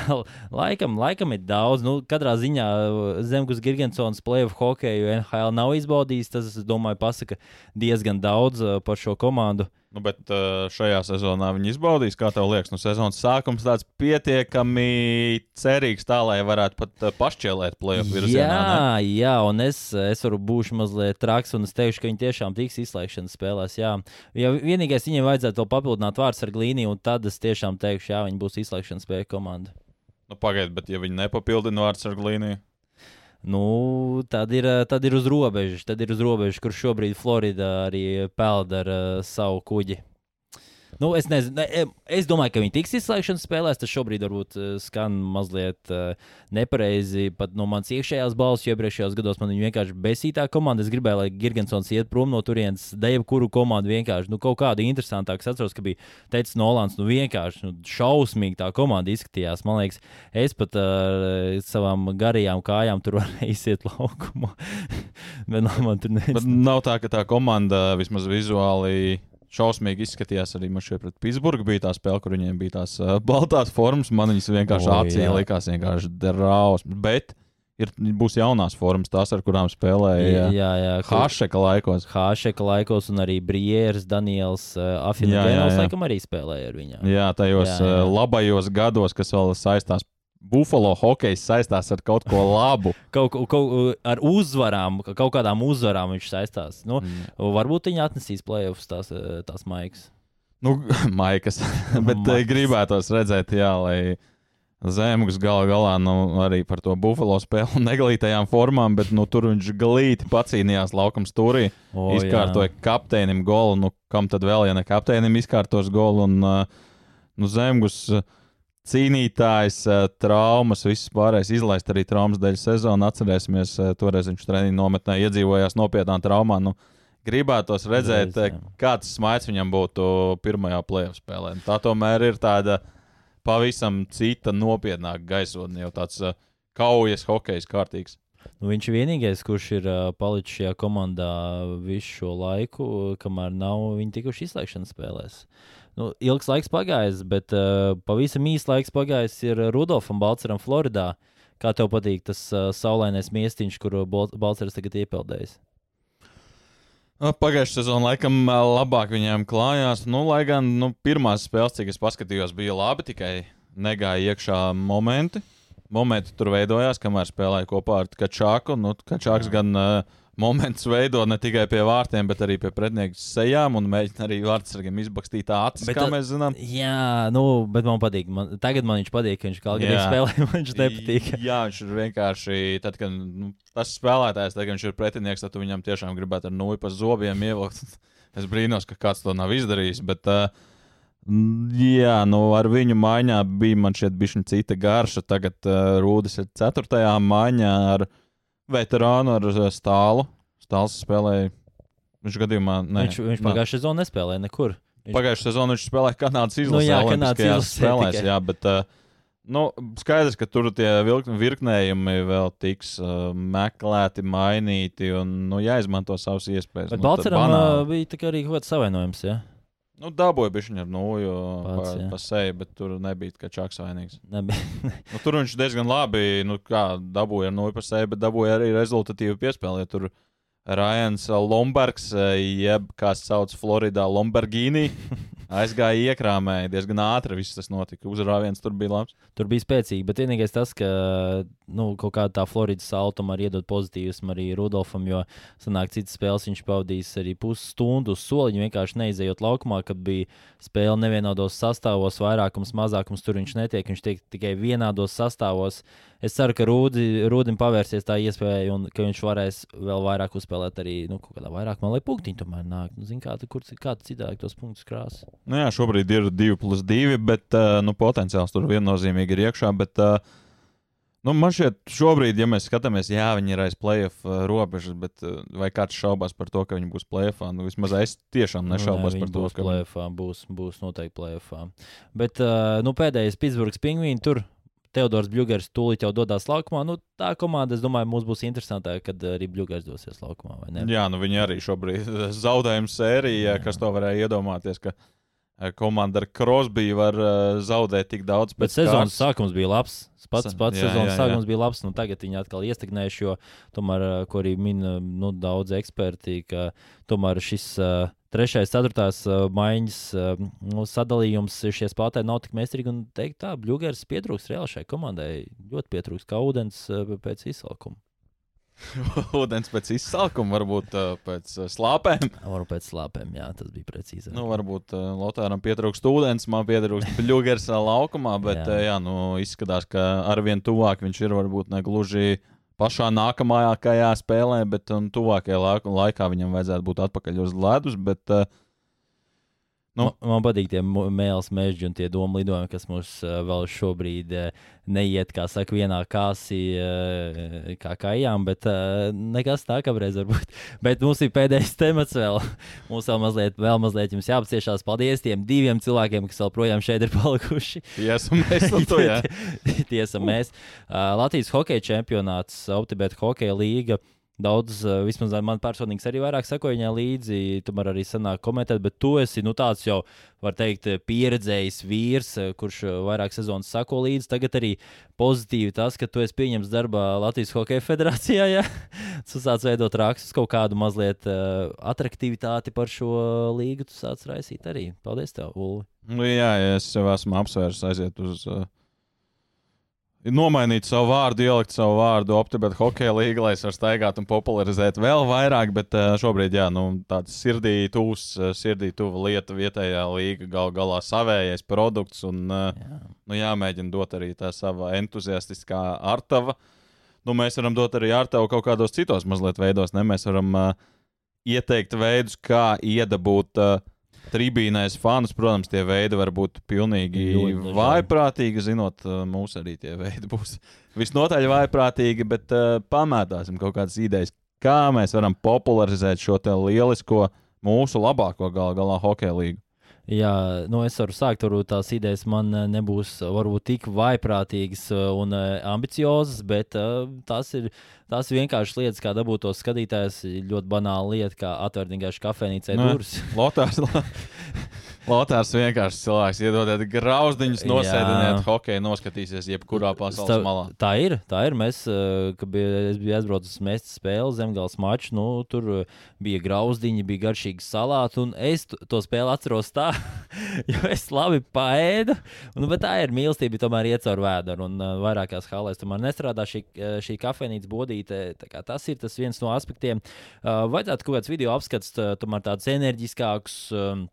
[SPEAKER 1] laikam, laikam ir daudz. Nu, katrā ziņā uh, Zemgus Gigantsons playoff hokeju NHL nav izbaudījis. Tas, es domāju, pasaka diezgan daudz uh, par šo komandu.
[SPEAKER 2] Nu, bet uh, šajā sezonā viņi izbaudīs, kā tev liekas, nu, sezonas sākums tāds pietiekami cerīgs, tā lai varētu pat pašķēlēt plēsoņu virzienā. ne?
[SPEAKER 1] Jā, jā, un es, es varu būt mazliet traks, un es teikšu, ka viņi tiešām tiks izslēgšanas spēlēs. Jā, ja vienīgais viņiem vajadzētu vēl papildināt vārds ar glīniju, un tad es tiešām teikšu, jā, viņi būs izslēgšanas spēja komanda.
[SPEAKER 2] Nu, Pagaidiet, bet ja viņi nepapildina vārds ar glīniju,
[SPEAKER 1] Nu, tad ir, eh, tad ir uz robežas, tad ir uz robežas, kur šobrīd Florida arī peld ar uh, savu kuģi. Nu, es, nezinu, es domāju, ka viņi tiks izslēgšanas spēlēs. Tas šobrīd varbūt uh, skan mazliet uh, nepareizi pat no manas iekšējās balss, jo iepriekšējos gados man viņa vienkārši besītā komanda. Es gribēju, lai Gigantsons iet prom no turienes, deju kuru komandu vienkārši nu, kaut kādu interesantāku. Es atceros, ka bija teicis Nolans, nu vienkārši nu, šausmīgi tā komanda izskatījās. Man liekas, es pat ar uh, savām garajām kājām tur [laughs] varēju iziet laukumā. [laughs] Bet nu, man tur nezinu.
[SPEAKER 2] nav tā, ka tā komanda vismaz vizuāli šausmīgi izskatījās. Arī šeit pret Pitsburgu bija tā spēle, kur viņiem bija tās uh, baltās formas. Man viņas vienkārši
[SPEAKER 1] O,
[SPEAKER 2] acī likās vienkārši drausmas. Bet ir, būs jaunās formas, tās, ar kurām spēlēja Hašeka laikos.
[SPEAKER 1] Hāšeka laikos, un arī Brieris, Daniels, uh,
[SPEAKER 2] jā.
[SPEAKER 1] laikam, arī spēlēja ar viņu.
[SPEAKER 2] Jā, tajos
[SPEAKER 1] jā.
[SPEAKER 2] jā. labajos gados, kas vēl saistās. Buffalo hokejs saistās ar kaut ko labu. [laughs]
[SPEAKER 1] Kaut, kaut ar uzvarām, kaut kādām uzvarām viņš saistās. Nu,
[SPEAKER 2] Mm.
[SPEAKER 1] varbūt viņi atnesīs playoffs tās, eh, tās maigas.
[SPEAKER 2] Nu, [laughs] maikas. [laughs] Bet
[SPEAKER 1] Maikas.
[SPEAKER 2] Maikas. gribētos redzēt, jā, lai Zemgus gala galā nu, arī par to Buffalo spēli neglītajām formām, bet nu, tur viņš glīti pacīnījās laukam stūrī.
[SPEAKER 1] O,
[SPEAKER 2] izkārtoja kapteinim golu. Nu, kam tad vēl, ja ne kapteinim izkārtos golu? Un, uh, nu, Zemgus uh, cīnītājs, traumas, viss pārējais izlaist arī traumas dēļ sezonu. Atcerēsimies, toreiz viņš treniņu nometnē iedzīvojās nopietnā traumā. Nu, gribētos redzēt, kāds smaids viņam būtu pirmajā plēsoņa spēlē. Tā tomēr ir tāda pavisam cita, nopietnāka gaisotne, jau tāds kaujas hokejs kārtīgs.
[SPEAKER 1] Nu, viņš ir vienīgais, kurš ir uh, palicis šajā komandā visu šo laiku, kamēr nav viņi tikuši izslēgšanas spēlēs. Nu, ilgs laiks pagājis, bet uh, pavisam īsts laiks pagājis ir Rudolfam Balceram Floridā. Kā tev patīk tas uh, saulainais miestiņš, kur Bal- Balcers tagad iepeldējis?
[SPEAKER 2] Nu, Pagājušā sezonā laikam labāk viņiem klājās. Nu, lai gan nu, pirmās spēles, cik es paskatījos, bija labi, tikai negāja iekšā momenti. Momenti tur veidojās, kamēr spēlēja kopā ar Kačāku. Nu, Kačāks
[SPEAKER 1] Jā.
[SPEAKER 2] gan uh, momentus veido ne tikai pie vārtiem, bet arī pie pretinieku sejām un mēģina arī vārdsargiem izbakstīt acis,
[SPEAKER 1] Bet
[SPEAKER 2] kā mēs zinām.
[SPEAKER 1] Jā, nu, bet man patīk. Man, tagad man viņš patīk, ka viņš kaut kādā spēlē, man viņš nepatīk. [laughs]
[SPEAKER 2] Jā, viņš ir vienkārši. Tad, kad nu, tas spēlētājs, tad, kad viņš ir pretinieks, tad viņam tiešām gribētu ar nūju pa zobiem ievilkt. [laughs] Es brīnos, ka kāds to nav izdarījis. Bet, uh, mm, jā, nu, ar viņu maiņā bija man šeit bija cita garša. Tagad uh, Rūdis ir 4. maiņā ar veterānu, ar uh, stālu. Stāls spēlēja. Viņš gadījumā ne,
[SPEAKER 1] Viņš, viņš pagājušajā sezonā nespēlēja nekur. viņš-
[SPEAKER 2] Pagājušā sezonā viņš spēlēja Kanādas izlasē.
[SPEAKER 1] Nu jā, Kanādas izlasē
[SPEAKER 2] spēlēs,
[SPEAKER 1] tikai.
[SPEAKER 2] jā, bet uh, nu, skaidrs, ka tur tie virknējumi vēl tiks uh, meklēti, mainīti un nu, jāizmanto savas iespējas.
[SPEAKER 1] Bet
[SPEAKER 2] nu, banāli.
[SPEAKER 1] uh, bija arī kaut kāds savainojums. Ja?
[SPEAKER 2] Nu, dabūja bišķiņu ar nūju
[SPEAKER 1] Pats,
[SPEAKER 2] pa,
[SPEAKER 1] jā.
[SPEAKER 2] pa seju, bet tur nebija kā čaks vainīgs. Nu, tur viņš diezgan labi, nu, kā dabūja ar nūju pa seju, bet dabūja arī rezultatīvu piespēli. Ja tur Rājans Lombergs, jeb kā sauc Floridā, Lamborghini. [laughs] Aizgāja iekrāmēji diezgan ātri. Viss tas notika. Uzrāviens tur bija labs.
[SPEAKER 1] Tur bija spēcīgi, bet vienīgais tas, ka nu, kaut kāda tā Floridas saltuma arī iedod pozitīvismu arī Rudolfam, jo sanāk citas spēles viņš pavadījis arī pusstundu uz soliņa, vienkārši neizejot laukumā, kad bija spēle nevienodos sastāvos, vairākums, mazākums tur viņš netiek, viņš tiek tikai vienādos sastāvos. Es ceru, ka Rūdi, Rūdim pavērsies tā iespēja un ka viņš varēs vēl vairāk uzspēlēt arī, nu, kaut kādā vairāk, man lai punktiņi tomēr nāk. Nu, zin, kā, kur, kā citādi tos punktus krās.
[SPEAKER 2] Nu jā, šobrīd ir 2 plus 2, bet uh, nu, potenciāls tur viennozīmīgi ir iekšā. Bet, uh, Nu, man šķiet, šobrīd, ja mēs skatāmies, jā, viņi ir aiz playoff uh, robežas, bet uh, vai kāds šaubās par to, ka viņi būs playoffā? Nu, vismaz es tiešām nešaubos
[SPEAKER 1] nu,
[SPEAKER 2] par to,
[SPEAKER 1] ka playoffā būs, būs noteikti playoffā. Bet uh, nu, pēdējais Pitsburgas pingvīns tur. Teodors Bļūgers tūlīt jau dodas laukumā. Nu, tā komanda, es domāju, mums būs interesantāk, kad arī Bļūgers dosies laukumā.
[SPEAKER 2] Jā, nu viņi arī šobrīd [laughs] zaudējuma sērijā, kas to varēja iedomāties. Ka komanda ar Krosbiju var uh, zaudēt tik daudz.
[SPEAKER 1] Bet sezonas sākums bija labs. Pats, pats jā, sezonas jā, jā. sākums bija labs. Nu, tagad viņi atkal iestagnējuši, jo tomēr, ko arī min nu, daudz eksperti, ka tomēr šis uh, trešais, ceturtās uh, maiņas uh, nu, sadalījums šie spēlētāji nav tik mēsturīgi. Un teikt, tā, Bluegers pietrūks reāli šai komandai. Ļoti pietrūks kā ūdens uh, pēc izsalkuma. [laughs]
[SPEAKER 2] Vodens pēc izsalkuma, varbūt pēc slāpēm.
[SPEAKER 1] Varbūt pēc slāpēm, jā, tas bija precīzi.
[SPEAKER 2] Nu, varbūt Lotāram pietrūkst ūdens, man pietrūkst pļūgers [laughs] laukumā, bet jā. Jā, nu, izskatās, ka arvien tuvāk viņš ir varbūt ne gluži pašā nākamajā spēlē, bet um, tuvākajā laikā viņam vajadzētu būt atpakaļ uz ledus. Bet, uh,
[SPEAKER 1] Nu. Man, man patīk tie mēls meži un tie domu lidojumi, kas mums uh, vēl šobrīd uh, neiet, kā saka, vienā kāsī, uh, kā kājām, bet uh, nekas tā kā reiz varbūt. [laughs] Bet mums ir pēdējais temats vēl. [laughs] mums vēl mazliet, vēl mazliet jums jāapciešās. Paldies tiem diviem cilvēkiem, kas vēl projām šeit ir [laughs] palikuši.
[SPEAKER 2] Tiesa mēs, to, jā.
[SPEAKER 1] Tiesa mēs. Uh, Latvijas hokeja čempionāts, Optibet hokeja līga. Daudz, eh, vismaz man personīgi arī vairāk sekoja viņai līdzi, tomēr arī sanāk komentēt, bet tu esi nu, tāds jau, var teikt, pieredzējis vīrs, eh, kurš eh, vairāk sezonas sako līdzi. Tagad arī pozitīvi tas, ka tu esi pieņemts darbā Latvijas Hokeja federācijā. Ja? [laughs] tu sāc veidot rakstus, kaut kādu mazliet uh, atraktivitāti par šo līgu, tu sāc raisīt arī. Paldies tev, Ulu.
[SPEAKER 2] Nu, jā, es jau esmu apsvērs aiziet uz. Uh nomainīt savu vārdu, ielikt savu vārdu optibet hokeja līga, lai es varu staigāt un popularizēt vēl vairāk, bet uh, šobrīd, jā, nu, tāds sirdī tūs, uh, sirdī tuva lieta vietējā līga, gal galā savējais produkts un, uh, jā. nu, jāmēģina dot arī tā sava entuziastiskā artava. Nu, mēs varam dot arī artavu kaut kādos citos mazliet veidos, ne? Mēs varam uh, ieteikt veidus, kā iedabūt uh, tribīnēs fanus, protams, tie veidi var būt pilnīgi vājprātīgi. Zinot, mūsu arī tie veidi būs [laughs] visnotaļ vājprātīgi, bet uh, pamētāsim kaut kādas idejas, kā mēs varam popularizēt šo lielisko, mūsu labāko gal galā hokeja līgu.
[SPEAKER 1] Jā, nu es varu sākt, varbūt tās idejas man nebūs varbūt tik vaiprātīgas un ambiciozas, bet tās ir tās ir vienkārši lietas, kā dabūt to skatītājs. Ļoti banāla lieta, kā atvērt vienkārši kafejnīcai nu, durvis.
[SPEAKER 2] Lotārs, [laughs] Lotārs vienkārši cilvēks iedodiet grauzdiņus, nosēdiniet hokeju, noskatīsies jebkurā pasaules tā, malā.
[SPEAKER 1] Tā ir, tā ir. Mēs, eh, kad bija, es biju aizbraucis uz mēstas spēli, zemgals maču, nu, tur eh, bija grauzdiņi, bija garšīgi salāti, un es to spēli atceros tā, [laughs] jo es labi paēdu, un, bet tā ir mīlestība, tomēr iet caur vēdru, un uh, vairākās halēs tomēr nestrādā šī, šī kafejnīca bodīte. Tas ir tas viens no aspektiem. Vajadzētu kaut kāds video apskats, tomēr tādus enerģiskākus. Um,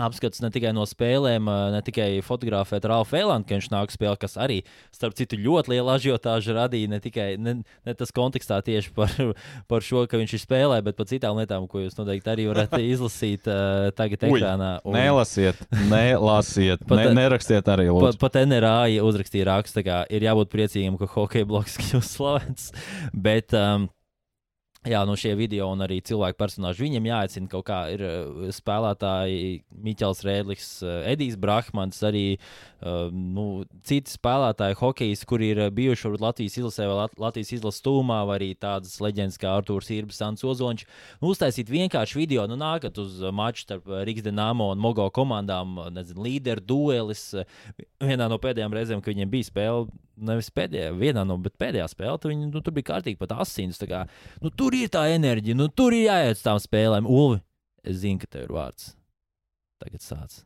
[SPEAKER 1] apskats ne tikai no spēlēm, ne tikai fotografēt Ralfu Elandu, ka viņš nāk spēlēt, kas arī, starp citu, ļoti lielu ažiotāžu radīja. Ne tikai ne, ne tas kontekstā tieši par, [laughs] par šo, ka viņš ir spēlē, bet par citām lietām, ko jūs noteikti arī varat [laughs] izlasīt uh, tagad ekrānā.
[SPEAKER 2] Un... Nelasiet, nelasiet, [laughs] pat, ne, nerakstiet arī.
[SPEAKER 1] Lūdzu. Pat, pat NRA uzrakstīja rakstu, ka ir jābūt priecīgiem, ka hokeja bloks kļūst slavens. Bet, um, Jā, no šie video un arī cilvēku personāļi. Viņam jāaicina kaut kā. Ir uh, spēlētāji, Miķels Rēdlis, uh, Edijs Brahmans, arī uh, nu, citi spēlētāji, hokejs, kuri ir bijuši Latvijas izlasē vai Latvijas izlases stūmā, vai arī tādas leģendas kā Arthurs Irbs, Sans Ozoņš. Nu, uztaisīt vienkārši video, nu, nākat uz maču starp Rīgas Dienāmo un Mogo komandām, nezinu, līderu duelis. vienā no pēdējām reizēm, kad viņiem bija spēle, nevis pēdējā, vienā no, bet pēdējā spēlē, tad viņi nu, tur bija kārtīgi pat asins. Kā, nu, tur ir tā enerģija, nu, tur ir jāiet uz tām spēlēm. Ulvi, es zinu, ka tev ir vārds. Tagad sāc.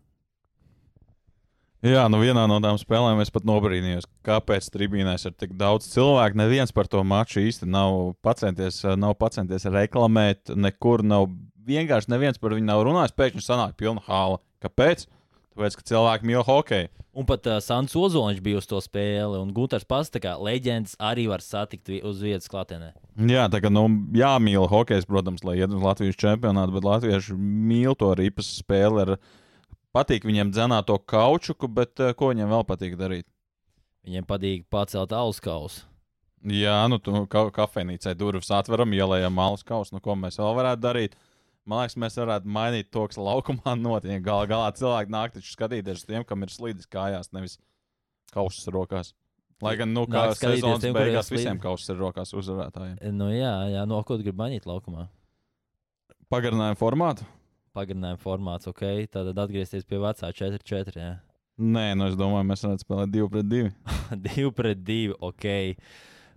[SPEAKER 2] Jā, nu vienā no tām spēlēm es pat nobrīnījos, kāpēc tribīnēs ir tik daudz cilvēku. Neviens par to maču īsti nav pacenties, nav pacenties reklamēt, nekur nav. Vienkārši neviens par viņu nav runājis. Pēkšņi sanāk pilna hāla. Kāpēc? Tāpēc, ka cilvēki mīl hokeju.
[SPEAKER 1] Un pat uh, Sants Ozoliņš bija uz to spēli, un Gunārs Pasta, kā leģendas, arī var satikt vi uz vietas klātienē.
[SPEAKER 2] Jā, tā kā nu, jāmīl hokejs, protams, lai iet uz Latvijas čempionātu, bet latvieši mīl to ripas spēli. Ar, patīk viņiem dzenāt to kaučuku, bet uh, ko viņiem vēl patīk darīt?
[SPEAKER 1] Viņiem patīk pacelt alus kausu.
[SPEAKER 2] Jā, nu, tu ka kafejnīcai durvis atveram, ielējam malus kausu, nu, ko mēs vēl varētu darīt. Man liekas, mēs varētu mainīt to, kas laukumā notiek. Galu galā cilvēki nāk taču skatīties uz tiem, kam ir slīdis kājās, nevis kausas rokās. Lai gan, nu, kā
[SPEAKER 1] Nāk
[SPEAKER 2] sezonas
[SPEAKER 1] tiem,
[SPEAKER 2] beigās, visiem kausas ir rokās uzvarētājiem.
[SPEAKER 1] Nu, jā, jā, no ko tu gribi mainīt laukumā?
[SPEAKER 2] Pagarinājumu formātu?
[SPEAKER 1] Pagarinājuma formāts, ok, tad atgriezties pie vecā 4-4. Jā.
[SPEAKER 2] Nē, nu es domāju, mēs varētu spēlēt 2 pret 2.
[SPEAKER 1] 2 [laughs] pret 2, ok.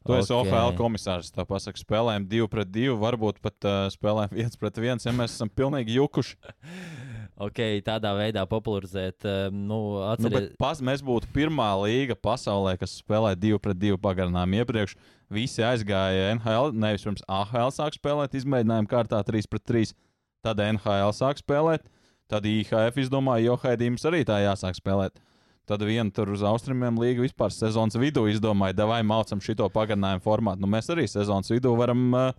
[SPEAKER 2] Tu esi
[SPEAKER 1] Ok.
[SPEAKER 2] OHL komisārs. Tā pasaka, spēlējam 2 pret 2, varbūt pat uh, spēlējam 1 pret 1, ja mēs esam pilnīgi jukuši. [laughs]
[SPEAKER 1] Ok, tādā veidā popularizēt. Um, nu,
[SPEAKER 2] Nu,
[SPEAKER 1] atceries,
[SPEAKER 2] bet pas, mēs būtu pirmā līga pasaulē, kas spēlē 2 pret 2 pagarinājumu iepriekš. Visi aizgāja NHL, nevis pirms AHL sāk spēlēt, izmēģinājumu kārtā 3 pret 3. Tad NHL sāk spēlēt, tad IHF izdomāja, jo Haidījums arī tā jāsāk spēlēt. Tad viena tur uz austrumiem līga vispār sezonas vidū izdomāja, vai mācām šito pagarinājumu formātu. Nu, mēs arī sezonas vidū varam uh,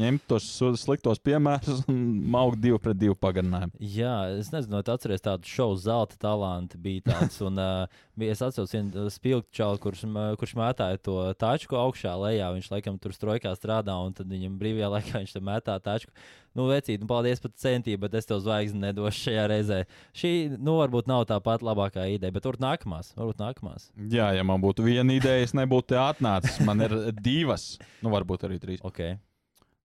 [SPEAKER 2] ņemt tos sliktos piemērus un maukt divu pret divu pagarinājumu.
[SPEAKER 1] Jā, es nezinu, vai atceries tādu šovu, zelta talanti bija tāds. Un, uh, es atceros vienu spilgtu čalu, kurš, kurš mētāja to tačku augšā lejā. Viņš laikam tur strojkā strādā, un tad viņam brīvajā laikā viņš tam mētā tačku. Nu, vecīt, nu, paldies par centību, bet es tev zvaigzni nedošu šajā reizē. Šī, nu, varbūt nav tā pati labākā ideja, bet varbūt nākamās. Varbūt nākamās.
[SPEAKER 2] Jā, ja man būtu viena ideja, es nebūtu te atnācis. Man ir divas, nu, varbūt arī trīs.
[SPEAKER 1] Okay.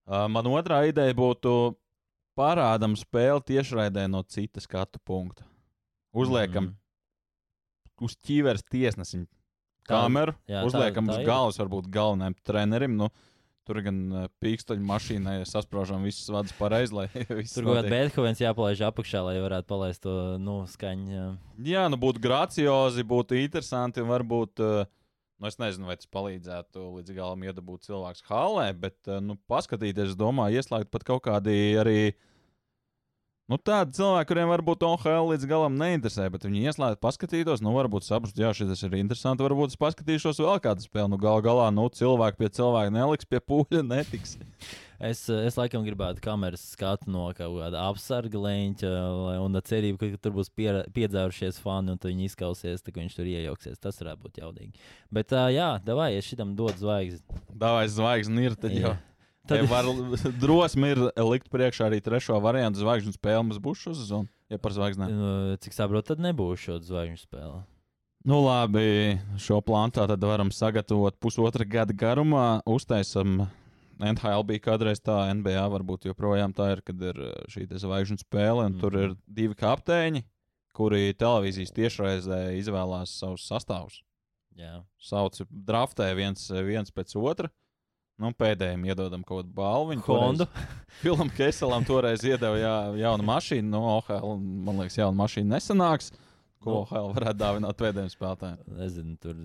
[SPEAKER 2] Man otrā ideja būtu parādām spēli tiešraidē no citas skatu punkta. Uzliekam
[SPEAKER 1] Mm.
[SPEAKER 2] uz ķīveres tiesnesim
[SPEAKER 1] Tā-
[SPEAKER 2] kameru,
[SPEAKER 1] jā, tā-
[SPEAKER 2] uzliekam
[SPEAKER 1] tā
[SPEAKER 2] uz
[SPEAKER 1] ir.
[SPEAKER 2] galvas, varbūt galvenajam trenerim. Nu, Tur gan pīkstoņu mašīnai sasprāžam visus vadus pareizi, lai [laughs] viss
[SPEAKER 1] Tur
[SPEAKER 2] notiek.
[SPEAKER 1] Beethovens jāpalaiž apakšā, lai varētu palaist to nu, skaņu. jā.
[SPEAKER 2] Jā, nu būtu graciozi, būtu interesanti un varbūt. Uh, Nu, es nezinu, vai tas palīdzētu līdz galam iedabūt cilvēku halē, bet, uh, nu, paskatīties, es domāju, ieslēgt pat kaut kādi arī. Nu, tādi cilvēki, kuriem varbūt OHL līdz galam neinteresē, bet viņi ieslēdz, paskatītos, nu, varbūt saprast, jā, šis ir interesanti. Varbūt es paskatīšos vēl kādu spēli. Nu, gal galā, nu, cilvēki pie cilvēka neliks, pie pūļa netiks. [laughs]
[SPEAKER 1] Es, es laikam gribētu kameras skatu no kaut kāda apsarga leņķa, un cerību, ka tur būs piera- piedzērušies fani, un tad viņi izkausies, ka viņš tur iejauksies. Tas varētu būt jaudīgi. Bet, uh, jā, davai, es šitam dodu zvaigzni.
[SPEAKER 2] Dāvājas zvaigzni ir, tad jau.
[SPEAKER 1] Tad,
[SPEAKER 2] Ja var drosmi ir likt priekšā arī trešo variantu zvaigžņu spēli. Mums būs šo sezonu, ja par zvaigznēm.
[SPEAKER 1] nu, cik saprotu, tad nebūs šo zvaigžņu spēle.
[SPEAKER 2] Nu, labi, šo plānu tā tad varam sagatavot pusotra gada garumā. Uztaisam, NHL bija kādreiz tā, NBA varbūt joprojām tā ir, kad ir uh, šī zvaigžņu spēle, un mm. tur
[SPEAKER 1] Mhm.
[SPEAKER 2] ir divi kapteiņi, kuri televīzijas tiešraizē izvēlās savus sastāvus.
[SPEAKER 1] Jā.
[SPEAKER 2] Sauc draftē viens, viens pēc otra. Nu, pēdējiem iedodam kaut kādu balvu.
[SPEAKER 1] Hondu. [laughs]
[SPEAKER 2] Filam Keselam toreiz iedeva jā, jaunu mašīnu. No OHL, un, man liekas, jauna mašīna nesanāks. Ko
[SPEAKER 1] Nu.
[SPEAKER 2] OHL varētu dāvināt pēdējiem spēlētājiem?
[SPEAKER 1] Nezinu, tur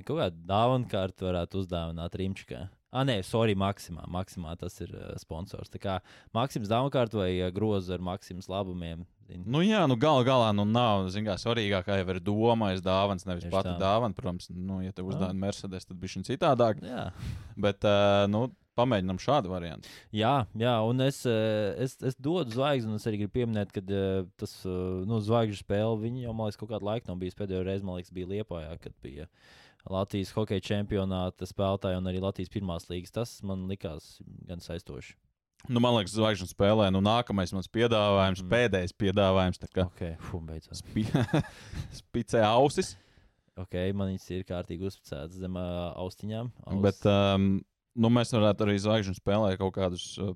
[SPEAKER 1] kaut kāda dāvana kārta varētu uzdāvināt Rīmčikā. Ah, nē, sorry, Maksimā. Maksimā tas ir uh, sponsors. Tā kā Maksims vai uh, groza ar Maksimas labumiem. zini.
[SPEAKER 2] Nu, jā, nu, gal galā nu, nav. Zin, kā, svarīgākā jau ir domāts dāvāns, nevis
[SPEAKER 1] Tieši
[SPEAKER 2] pati
[SPEAKER 1] tā.
[SPEAKER 2] dāvana. Protams, nu, ja te uzdāvina Mercedes, tad bija šis citādāk.
[SPEAKER 1] Jā.
[SPEAKER 2] Bet, uh, nu, pamēģinām šādu variantu.
[SPEAKER 1] Jā, jā, un es, eh, es, es dodu zvaigzni, un es arī gribu pieminēt, ka eh, tas eh, nu, zvaigžņu spēle, viņi jau, man liekas, kaut kādu laiku nav bijis. Pēdējo reizi, man liekas, bija Liepājā, kad bija Latvijas hokeja čempionāta spēlētāji un arī Latvijas pirmās līgas. Tas man likās gan saistoši.
[SPEAKER 2] Nu, man liekas, zvaigžņu spēlē, nu, nākamais mans piedāvājums,
[SPEAKER 1] Mm.
[SPEAKER 2] pēdējais piedāvājums, tā kā
[SPEAKER 1] Ok, fu, beidzot.
[SPEAKER 2] spi [laughs] spicē ausis.
[SPEAKER 1] Ok, man viņas ir kārtīgi uzticētas zem uh, austiņām. Aus.
[SPEAKER 2] Bet um, nu, mēs varētu arī zvaigžņu spēlē kaut kādus uh,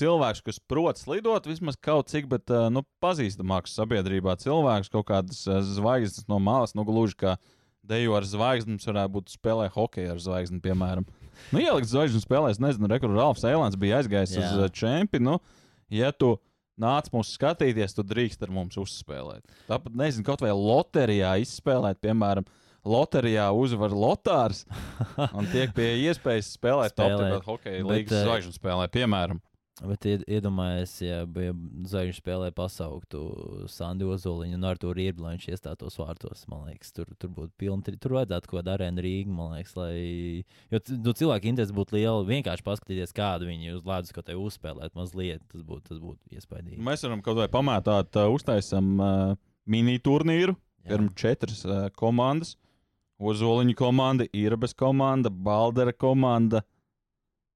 [SPEAKER 2] cilvēks, kas prot slidot, vismaz kaut cik, bet uh, nu, pazīstamāks sabiedrībā cilvēks, kaut kādas uh, zvaigznes no malas, nu, gluži kā dejo ar zvaigzni, mums varētu būt spēlē hokeja ar zvaigzni, piemēram. Nu, ielikt zvaigžņu spēlē, es nezinu, rekur Ralfs Eilants bija aizgājis
[SPEAKER 1] Jā.
[SPEAKER 2] uz uh, čempionu. Nu, ja tu nāc mūs skatīties, tu drīkst ar mums uzspēlēt. Tāpat, nezinu, kaut vai loterijā izspēlēt, piemēram, loterijā uzvar Lotārs [laughs] un tiek pie iespējas spēlēt
[SPEAKER 1] Spēlēt.
[SPEAKER 2] top hokeja līnijas
[SPEAKER 1] eh,
[SPEAKER 2] zvaigžņu spēlē, piemēram.
[SPEAKER 1] Bet ied- iedomājies, ja zvaigžņu spēlē pasauktu Sandu Ozoliņu un Artur Rīblu, lai viņš iestātos vārtos. Man liekas, tur, tur būtu pilni. Tur vajadzētu kaut kādu arēnu Rīgu, man liekas, lai. Jo nu, cilvēku interesi būtu liela. Vienkārši paskatīties, kādu viņi uz ledus kaut kā uzspēlēt mazliet. Tas būtu, tas būtu iespaidīgi.
[SPEAKER 2] Mēs varam kaut vai pamētāt, uh, uztaisam uh, mini turnīru. Ir četras uh, komandas. Ozoliņa komanda, Irbes komanda, Baldera komanda.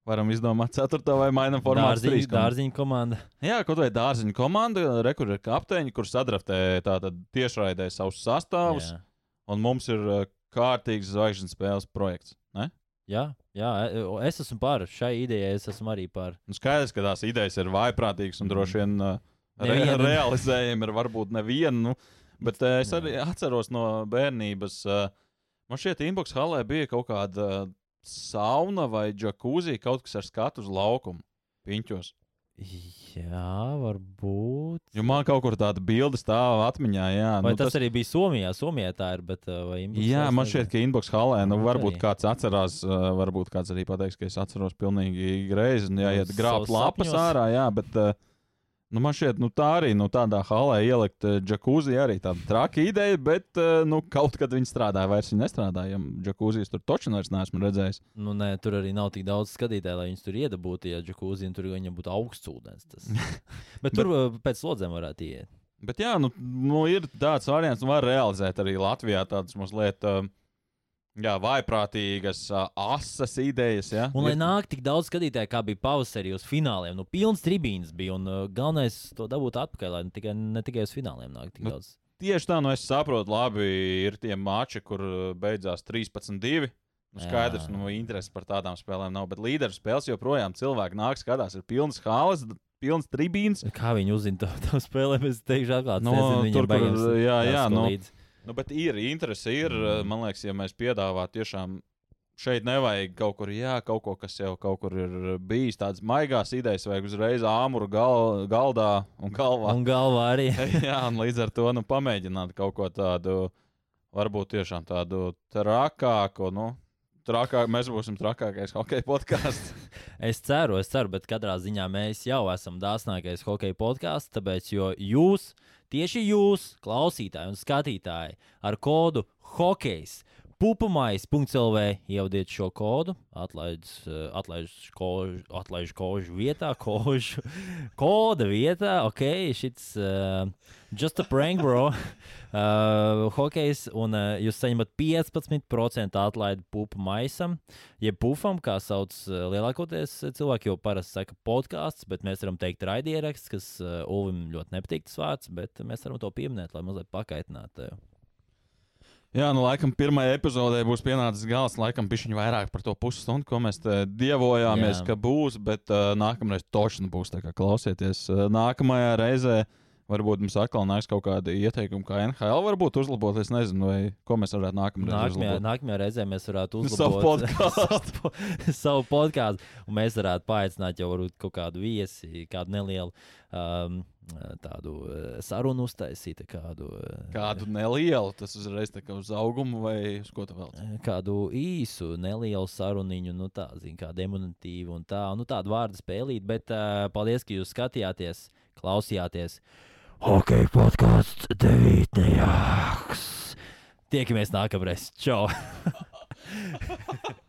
[SPEAKER 2] Varam izdomāt, ceturto vai mainām formātu. Komandas.
[SPEAKER 1] dārziņu komanda.
[SPEAKER 2] Jā, kaut vai dārziņa komanda, rekur ir kapteiņi, kurš sadraftē tātad tiešraidē savus sastāvus.
[SPEAKER 1] Jā.
[SPEAKER 2] Un mums ir uh, kārtīgs zvaigžņu spēles projekts. Ne?
[SPEAKER 1] Jā, jā, e- es esmu par šai idejai. Es esmu arī par.
[SPEAKER 2] Nu, skaidrs, ka tās idejas ir vājprātīgas un droši vien uh, re realizējami ir varbūt neviena. Nu, bet uh, es arī atceros no bērnības, uh, man šķiet, Inbox halē bija kaut kāda uh, sauna vai džakūzija, kaut kas ar skatu uz laukumu. Piņķos.
[SPEAKER 1] Jā, varbūt.
[SPEAKER 2] Jo man kaut kur tāda bilde stāv atmiņā. Jā,
[SPEAKER 1] Vai
[SPEAKER 2] nu,
[SPEAKER 1] tas, tas arī bija Somijā? Somijā tā ir. Bet, uh,
[SPEAKER 2] Jā, man šķiet, ka inbox halē, nu,
[SPEAKER 1] Nu,
[SPEAKER 2] varbūt kāds atcerās, uh, varbūt kāds arī pateiks, ka es atceros pilnīgi greizi, jāiet
[SPEAKER 1] Nu,
[SPEAKER 2] grābt
[SPEAKER 1] savus
[SPEAKER 2] lapas
[SPEAKER 1] sapņos.
[SPEAKER 2] ārā, jā, bet uh, nu, man šķiet, nu, tā arī nu, tādā halē ielikt uh, džakūzi arī tāda traka ideja, bet uh, nu, kaut kad viņi strādāja, vairs viņi nestrādāja. Džakūzijas tur taču vairs neesmu redzējis.
[SPEAKER 1] Nu, nē, tur arī nav tik daudz skatītāju, lai viņus tur iedabūtu. Ja džekūzija tur viņam būtu augsts ūdens. Tas... [laughs] Bet tur uh, pēc slodzēm varētu iet.
[SPEAKER 2] Bet jā, nu, nu ir tāds variants, nu, var realizēt arī Latvijā tādas mazliet. Uh, Jā, vaiprātīgas, asas idejas. Ja?
[SPEAKER 1] Un lai nāk tik daudz skatītāju, kā bija pavasarī uz fināliem, nu, pilns tribīns bija. Un uh, galvenais to dabūt atpakaļ, lai ne tikai, ne tikai uz fināliem nāk tik
[SPEAKER 2] Nu,
[SPEAKER 1] daudz.
[SPEAKER 2] Tieši tā, nu es saprotu, labi, ir tie mači, kur beidzās 13-2. Nu, skaidrs,
[SPEAKER 1] Jā.
[SPEAKER 2] nu, interesi par tādām spēlēm nav, bet līderu spēles joprojām cilvēki nāk, skatās, ir pilns halas, pilns tribīns.
[SPEAKER 1] Kā viņi uzzina to, to spēlē, [laughs] es teikšu, atklāti.
[SPEAKER 2] No,
[SPEAKER 1] nezinu, viņiem
[SPEAKER 2] tur, kur-
[SPEAKER 1] baigās
[SPEAKER 2] jā, jā,
[SPEAKER 1] jāsako
[SPEAKER 2] nu.
[SPEAKER 1] līdzi.
[SPEAKER 2] Nu, bet ir interesi, ir, uh, man liekas, ja mēs piedāvātu tiešām. Šeit nevajag kaut kur, jā, kaut ko, kas jau kaut kur ir bijis. Tādas maigās idejas vajag uzreiz āmuru gal, galdā un galvā.
[SPEAKER 1] Un galvā arī. [laughs]
[SPEAKER 2] Jā, un līdz ar to nu, pamēģināt kaut ko tādu, varbūt tiešām tādu trakāku. Nu, trakāk, mēs būsim trakākais hockey podkāsts. [laughs]
[SPEAKER 1] Es ceru, es ceru, bet katrā ziņā mēs jau esam dāsnākais hockey podkāsts, tāpēc, jo jūs, tieši jūs, klausītāji un skatītāji, ar kodu hokejs. Pupamais.CLV ievadiet šo kodu, atlaiž, eh, atlaiž, kožu, atlaiž kožu vietā, [laughs] kožu koda vietā. Ok, šis uh, just a prank, bro. Uh, [laughs] hokejs, un uh, jūs saņemat 15% atlaidi pupu maisam, jeb pufam, kā sauc uh, lielākoties cilvēki, jo parasti saka podkāsts, bet mēs varam teikt raidieraksts, kas uh, Ulvim ļoti nepatīk tas vārds, bet mēs varam to pieminēt, lai mazliet pakaitinātu. tevi.
[SPEAKER 2] Jā, nu, laikam, pirmajā epizodē būs pienācis gals. Laikam, pišķiņš vairāk par to pusstundu, ko mēs te dievojāmies,
[SPEAKER 1] Jā.
[SPEAKER 2] ka būs. Bet uh, nākamreiz točni būs. Klausieties, uh, nākamajā reizē varbūt mums atkal nāks kaut kādi ieteikumi, kā NHL varbūt uzlabot. Es nezinu, vai ko mēs varētu nākamreiz
[SPEAKER 1] Nākamajā,
[SPEAKER 2] uzlabot.
[SPEAKER 1] nākamajā reizē mēs varētu [laughs] uzlabot [laughs] savu, po- savu podkāstu, un mēs varētu paaicināt jau varbūt kaut kādu viesi, kādu nelielu um, tādu uh, sarunu uztaisīt, kādu, uh,
[SPEAKER 2] Kādu nelielu, tas uzreiz tā kā uz augumu vai uz ko tu vēl?
[SPEAKER 1] kādu īsu, nelielu saruniņu, nu tā, zin, kādu emotīvu un tā, nu tādu vārdu spēlīt, bet uh, paldies, ka jūs skatījāties, klausījāties. Hockey podkāsts devītnieks. Tiekamies nākamreiz. Čau! [laughs]